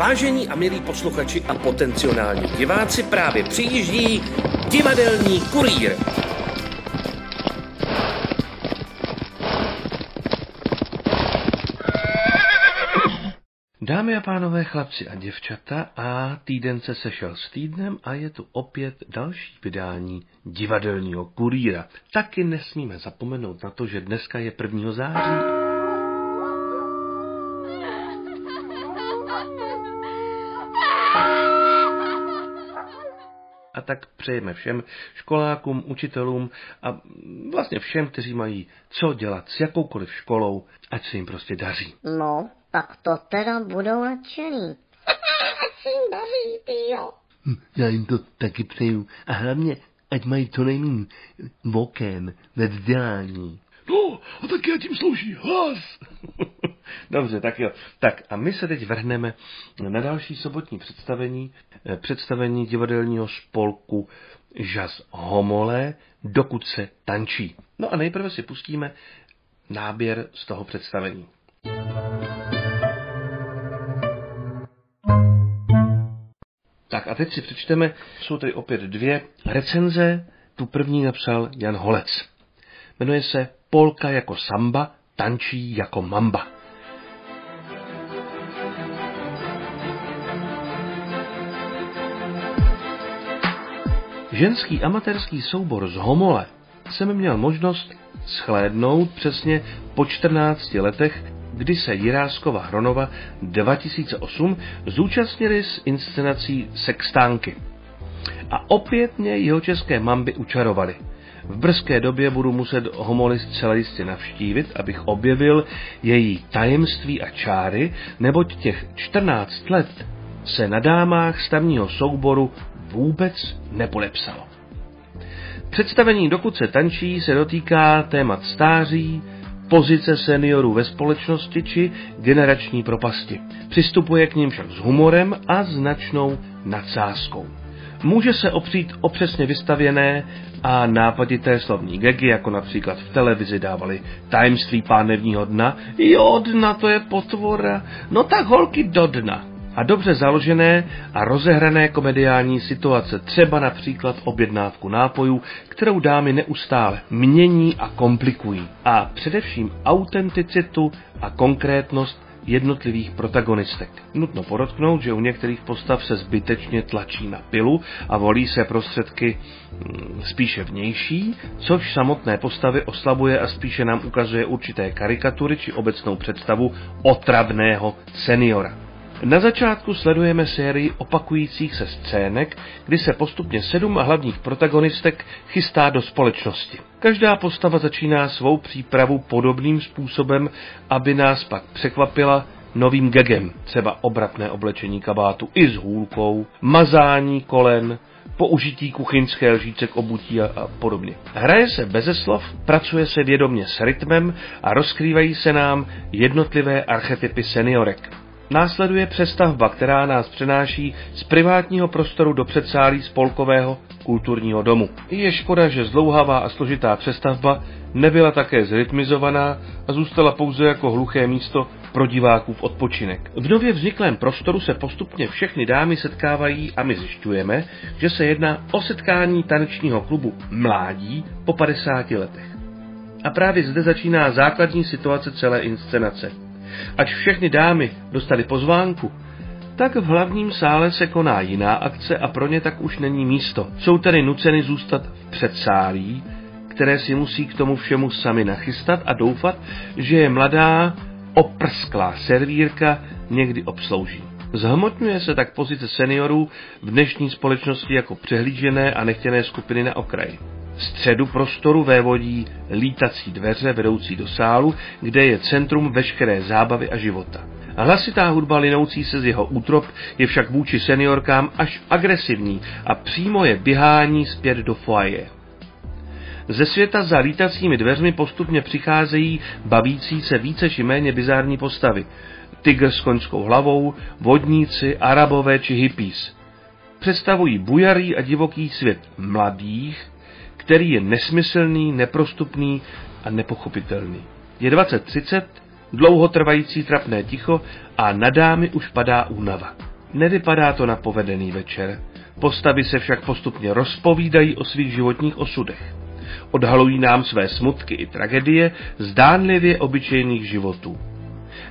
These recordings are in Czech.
Vážení a milí posluchači a potenciální diváci, právě přijíždí divadelní kurýr. Dámy a pánové, chlapci a děvčata, a týden se sešel s týdnem a je tu opět další vydání divadelního kurýra. Taky nesmíme zapomenout na to, že dneska je 1. září A tak přejeme všem školákům, učitelům a vlastně všem, kteří mají co dělat s jakoukoliv školou, ať se jim prostě daří. No, tak to teda budou nadšený. Ať se jim daří, tyjo. Hm, já jim to taky přeju. A hlavně, ať mají to nejmín vokem ve vzdělání. No, a taky tím slouží hlas. Dobře, tak jo. Tak a my se teď vrhneme na další sobotní představení, eh, představení divadelního spolku Žas Homole, dokud se tančí. No a nejprve si pustíme náběr z toho představení. Tak a teď si přečteme, jsou tady opět dvě recenze. Tu první napsal Jan Holec. Jmenuje se Polka jako samba, tančí jako mamba. Ženský amatérský soubor z Homole jsem měl možnost schlédnout přesně po 14 letech, kdy se Jiráskova Hronova 2008 zúčastnili s inscenací Sextánky. A opět mě jeho české mamby učarovali. V brzké době budu muset Homoli zcela jistě navštívit, abych objevil její tajemství a čáry, neboť těch 14 let se na dámách stavního souboru vůbec nepodepsalo. Představení Dokud se tančí se dotýká témat stáří, pozice seniorů ve společnosti či generační propasti. Přistupuje k ním však s humorem a značnou nadsázkou. Může se opřít o přesně vystavěné a nápadité slovní gegy, jako například v televizi dávali tajemství pánevního dna. Jo, dna to je potvora. No tak holky do dna a dobře založené a rozehrané komediální situace, třeba například objednávku nápojů, kterou dámy neustále mění a komplikují. A především autenticitu a konkrétnost jednotlivých protagonistek. Nutno podotknout, že u některých postav se zbytečně tlačí na pilu a volí se prostředky mm, spíše vnější, což samotné postavy oslabuje a spíše nám ukazuje určité karikatury či obecnou představu otravného seniora. Na začátku sledujeme sérii opakujících se scének, kdy se postupně sedm hlavních protagonistek chystá do společnosti. Každá postava začíná svou přípravu podobným způsobem, aby nás pak překvapila novým gegem, třeba obratné oblečení kabátu i s hůlkou, mazání kolen, použití kuchyňské lžíce k obutí a, a podobně. Hraje se beze slov, pracuje se vědomě s rytmem a rozkrývají se nám jednotlivé archetypy seniorek. Následuje přestavba, která nás přenáší z privátního prostoru do předsálí spolkového kulturního domu. Je škoda, že zdlouhavá a složitá přestavba nebyla také zrytmizovaná a zůstala pouze jako hluché místo pro diváků v odpočinek. V nově vzniklém prostoru se postupně všechny dámy setkávají a my zjišťujeme, že se jedná o setkání tanečního klubu Mládí po 50 letech. A právě zde začíná základní situace celé inscenace. Ať všechny dámy dostali pozvánku, tak v hlavním sále se koná jiná akce a pro ně tak už není místo. Jsou tedy nuceny zůstat v předsálí, které si musí k tomu všemu sami nachystat a doufat, že je mladá, oprsklá servírka někdy obslouží. Zhmotňuje se tak pozice seniorů v dnešní společnosti jako přehlížené a nechtěné skupiny na okraji středu prostoru vévodí lítací dveře vedoucí do sálu, kde je centrum veškeré zábavy a života. Hlasitá hudba linoucí se z jeho útrop je však vůči seniorkám až agresivní a přímo je běhání zpět do foaje. Ze světa za lítacími dveřmi postupně přicházejí bavící se více či méně bizární postavy. Tygr s koňskou hlavou, vodníci, arabové či hippies. Představují bujarý a divoký svět mladých, který je nesmyslný, neprostupný a nepochopitelný. Je 20.30, dlouhotrvající trapné ticho a na dámy už padá únava. Nevypadá to na povedený večer. Postavy se však postupně rozpovídají o svých životních osudech. Odhalují nám své smutky i tragedie zdánlivě obyčejných životů.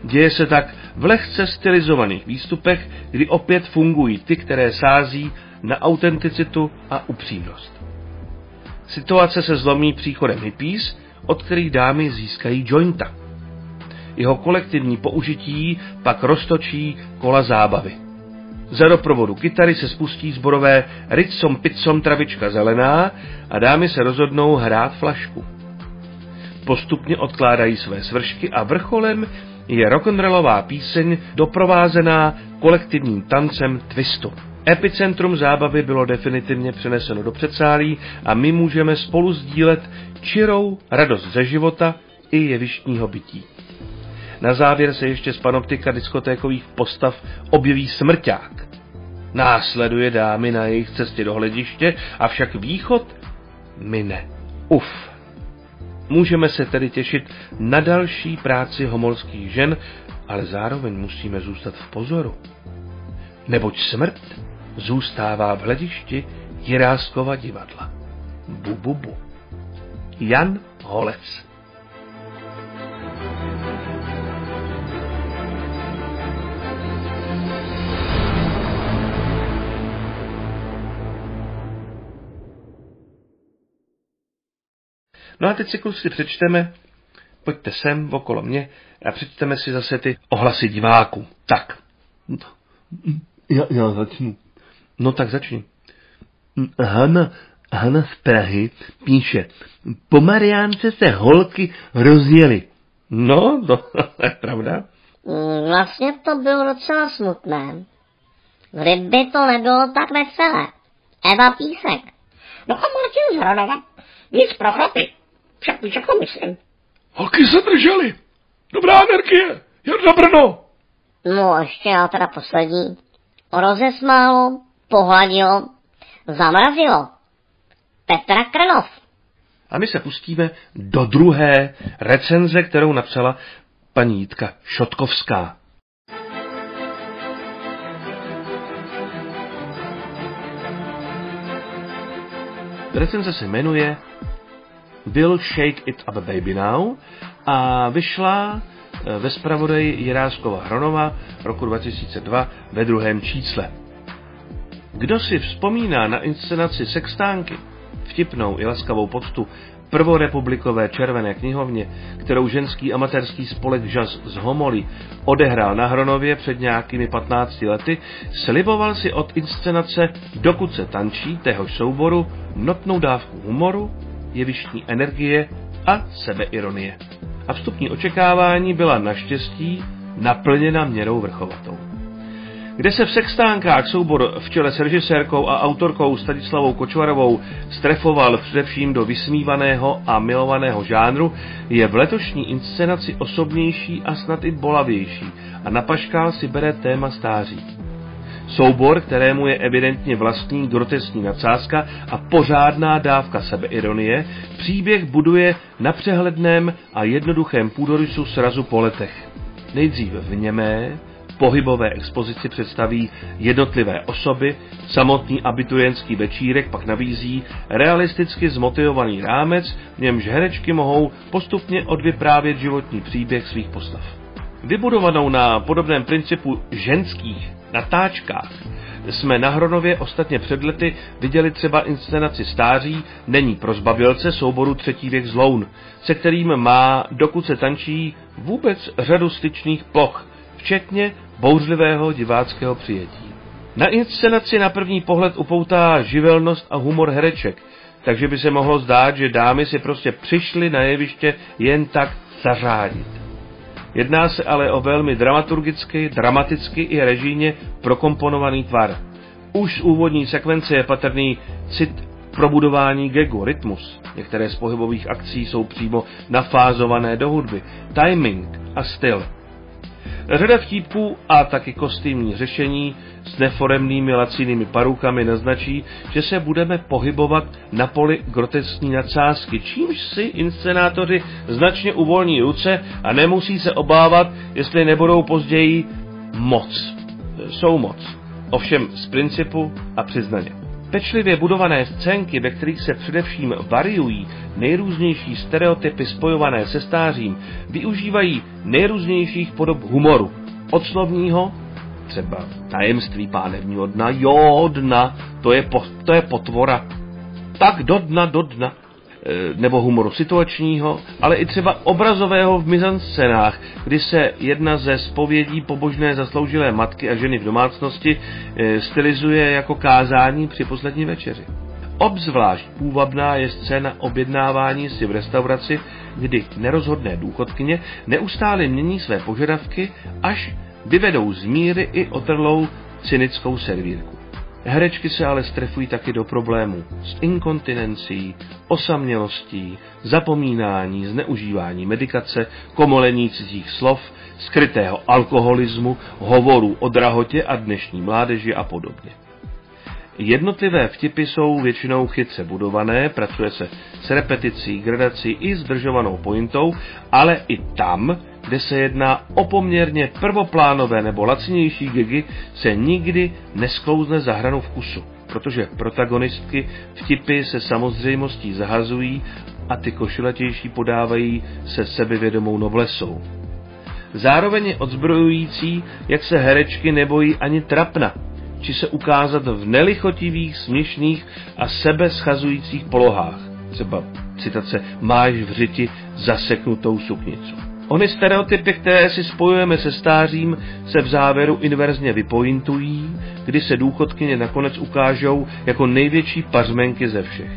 Děje se tak v lehce stylizovaných výstupech, kdy opět fungují ty, které sází na autenticitu a upřímnost. Situace se zlomí příchodem hippies, od kterých dámy získají jointa. Jeho kolektivní použití pak roztočí kola zábavy. Za doprovodu kytary se spustí zborové Ritsom Pitsom travička zelená a dámy se rozhodnou hrát flašku. Postupně odkládají své svršky a vrcholem je rock'n'rollová píseň doprovázená kolektivním tancem twistu. Epicentrum zábavy bylo definitivně přeneseno do předsálí a my můžeme spolu sdílet čirou radost ze života i jevištního bytí. Na závěr se ještě z panoptika diskotékových postav objeví smrťák. Následuje dámy na jejich cestě do hlediště, avšak východ mine. Uf. Můžeme se tedy těšit na další práci homolských žen, ale zároveň musíme zůstat v pozoru. Neboť smrt zůstává v hledišti Jiráskova divadla. Bu, bu, bu. Jan Holec No a teď si kluci přečteme, pojďte sem okolo mě a přečteme si zase ty ohlasy diváků. Tak. Já, já začnu. No tak začni. Hanna, Hanna z Prahy píše, po Mariánce se holky rozjeli. No, to je pravda. Mm, Vlastně to bylo docela smutné. Kdyby to nebylo tak veselé. Eva Písek. No a Martin z Hronova. Nic pro chlapy. Však víš, jak to myslím. Holky se držely. Dobrá energie. Jarda Brno. No ještě já teda poslední. Rozesmálo, pohladilo, zamrazilo. Petra Krnov. A my se pustíme do druhé recenze, kterou napsala paní Jitka Šotkovská. Recenze se jmenuje Will Shake It Up Baby Now a vyšla eh, ve zpravodaji Jiráskova Hronova roku 2002 ve druhém čísle. Kdo si vzpomíná na inscenaci Sextánky, vtipnou i laskavou poctu prvorepublikové červené knihovně, kterou ženský amatérský spolek Žas z Homolí odehrál na Hronově před nějakými 15 lety, sliboval si od inscenace Dokud se tančí téhož souboru notnou dávku humoru, jevištní energie a sebeironie. A vstupní očekávání byla naštěstí naplněna měrou vrchovatou. Kde se v sextánkách soubor v čele s režisérkou a autorkou Stadislavou Kočvarovou strefoval především do vysmívaného a milovaného žánru, je v letošní inscenaci osobnější a snad i bolavější a na paškál si bere téma stáří. Soubor, kterému je evidentně vlastní grotesní nadsázka a pořádná dávka sebeironie, příběh buduje na přehledném a jednoduchém půdorysu srazu po letech. Nejdřív v němé, pohybové expozici představí jednotlivé osoby, samotný abiturientský večírek pak navízí realisticky zmotivovaný rámec, v němž herečky mohou postupně odvyprávět životní příběh svých postav. Vybudovanou na podobném principu ženských natáčkách jsme na Hronově ostatně před lety viděli třeba inscenaci stáří Není pro zbavilce souboru Třetí věk zloun, se kterým má, dokud se tančí, vůbec řadu styčných ploch, včetně bouřlivého diváckého přijetí. Na inscenaci na první pohled upoutá živelnost a humor hereček, takže by se mohlo zdát, že dámy si prostě přišly na jeviště jen tak zařádit. Jedná se ale o velmi dramaturgicky, dramaticky i režijně prokomponovaný tvar. Už z úvodní sekvence je patrný cit probudování gegu, rytmus. Některé z pohybových akcí jsou přímo nafázované do hudby, timing a styl. Řada vtípků a taky kostýmní řešení s neforemnými lacinými parukami naznačí, že se budeme pohybovat na poli groteskní nadsázky, čímž si inscenátoři značně uvolní ruce a nemusí se obávat, jestli nebudou později moc. Jsou moc. Ovšem z principu a přiznaně. Pečlivě budované scénky, ve kterých se především variují nejrůznější stereotypy spojované se stářím, využívají nejrůznějších podob humoru. Od slovního, třeba tajemství pánevního dna, jo, dna, to je, po, to je potvora. Tak do dna, do dna. E, nebo humoru situačního, ale i třeba obrazového v mizanscenách, kdy se jedna ze spovědí pobožné zasloužilé matky a ženy v domácnosti e, stylizuje jako kázání při poslední večeři. Obzvlášť půvabná je scéna objednávání si v restauraci, kdy nerozhodné důchodkyně neustále mění své požadavky, až vyvedou z míry i otrlou cynickou servírku. Herečky se ale strefují taky do problémů s inkontinencí, osamělostí, zapomínání, zneužívání medikace, komolení cizích slov, skrytého alkoholismu, hovorů o drahotě a dnešní mládeži a podobně. Jednotlivé vtipy jsou většinou chytře budované, pracuje se s repeticí, gradací i zdržovanou pointou, ale i tam, kde se jedná o poměrně prvoplánové nebo lacinější gigy, se nikdy nesklouzne za hranu vkusu, protože protagonistky vtipy se samozřejmostí zahazují a ty košilatější podávají se sebevědomou noblesou. Zároveň je odzbrojující, jak se herečky nebojí ani trapna, či se ukázat v nelichotivých, směšných a sebe schazujících polohách. Třeba citace máš v řiti zaseknutou suknicu. Ony stereotypy, které si spojujeme se stářím, se v závěru inverzně vypointují, kdy se důchodkyně nakonec ukážou jako největší pařmenky ze všech.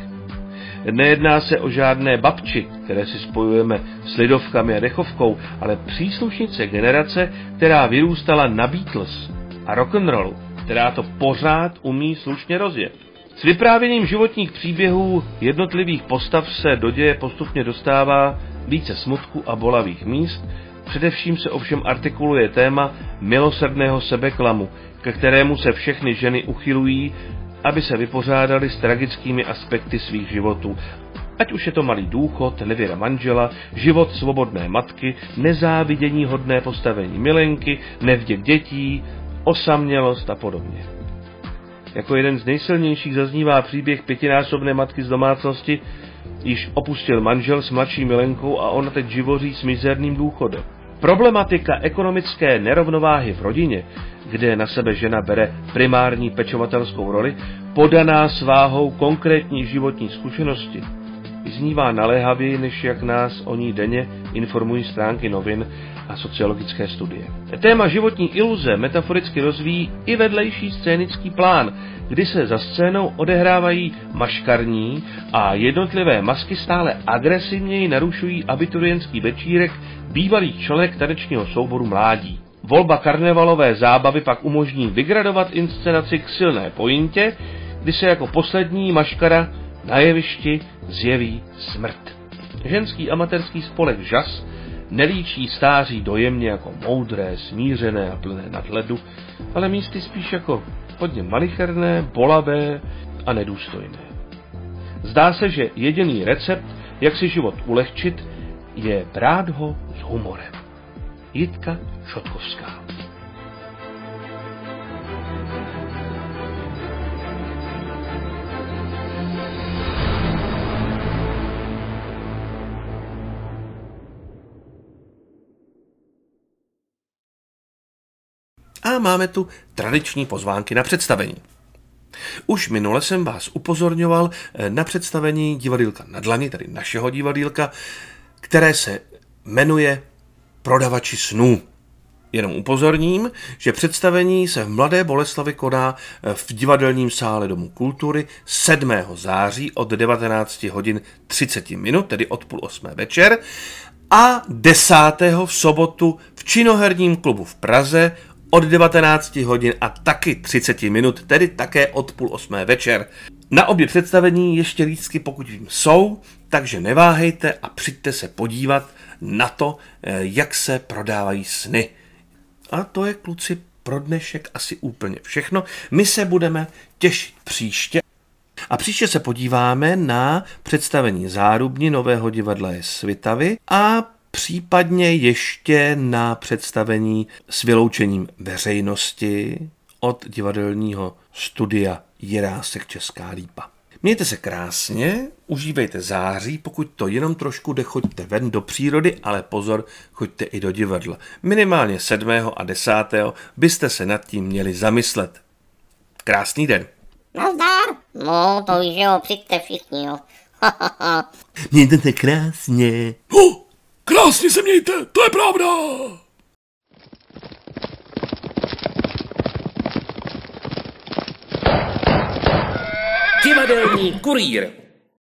Nejedná se o žádné babči, které si spojujeme s lidovkami a dechovkou, ale příslušnice generace, která vyrůstala na Beatles a rock'n'rollu která to pořád umí slušně rozjet. S vyprávěním životních příběhů jednotlivých postav se do děje postupně dostává více smutku a bolavých míst, především se ovšem artikuluje téma milosrdného sebeklamu, ke kterému se všechny ženy uchylují, aby se vypořádali s tragickými aspekty svých životů. Ať už je to malý důchod, nevěra manžela, život svobodné matky, nezávidění hodné postavení milenky, nevděk dětí, osamělost a podobně. Jako jeden z nejsilnějších zaznívá příběh pětinásobné matky z domácnosti, již opustil manžel s mladší milenkou a ona teď živoří s mizerným důchodem. Problematika ekonomické nerovnováhy v rodině, kde na sebe žena bere primární pečovatelskou roli, podaná sváhou konkrétní životní zkušenosti, vyznívá naléhavěji, než jak nás o ní denně informují stránky novin a sociologické studie. Téma životní iluze metaforicky rozvíjí i vedlejší scénický plán, kdy se za scénou odehrávají maškarní a jednotlivé masky stále agresivněji narušují abiturientský večírek bývalých členek tanečního souboru mládí. Volba karnevalové zábavy pak umožní vygradovat inscenaci k silné pointě, kdy se jako poslední maškara na jevišti zjeví smrt. Ženský amatérský spolek Žas nelíčí stáří dojemně jako moudré, smířené a plné nadhledu, ale místy spíš jako hodně malicherné, bolavé a nedůstojné. Zdá se, že jediný recept, jak si život ulehčit, je brát ho s humorem. Jitka Šotkovská A máme tu tradiční pozvánky na představení. Už minule jsem vás upozorňoval eh, na představení divadýlka na dlani, tedy našeho divadýlka, které se jmenuje Prodavači snů. Jenom upozorním, že představení se v Mladé Boleslavi koná eh, v divadelním sále Domu kultury 7. září od 19 hodin 30 minut, tedy od půl osmé večer, a 10. v sobotu v Činoherním klubu v Praze od 19 hodin a taky 30 minut, tedy také od půl osmé večer. Na obě představení ještě lístky, pokud vím, jsou, takže neváhejte a přijďte se podívat na to, eh, jak se prodávají sny. A to je, kluci, pro dnešek asi úplně všechno. My se budeme těšit příště. A příště se podíváme na představení Zárubní Nového divadla je Svitavy a případně ještě na představení s vyloučením veřejnosti od divadelního studia Jirásek Česká lípa. Mějte se krásně, užívejte září, pokud to jenom trošku jde, choďte ven do přírody, ale pozor, choďte i do divadla. Minimálně 7. a 10. byste se nad tím měli zamyslet. Krásný den. Nazdar. No, to víš, že jo, přijďte všichni, jo. Mějte se krásně. Oh, krásně se mějte, to je pravda. Divadelní kurýr.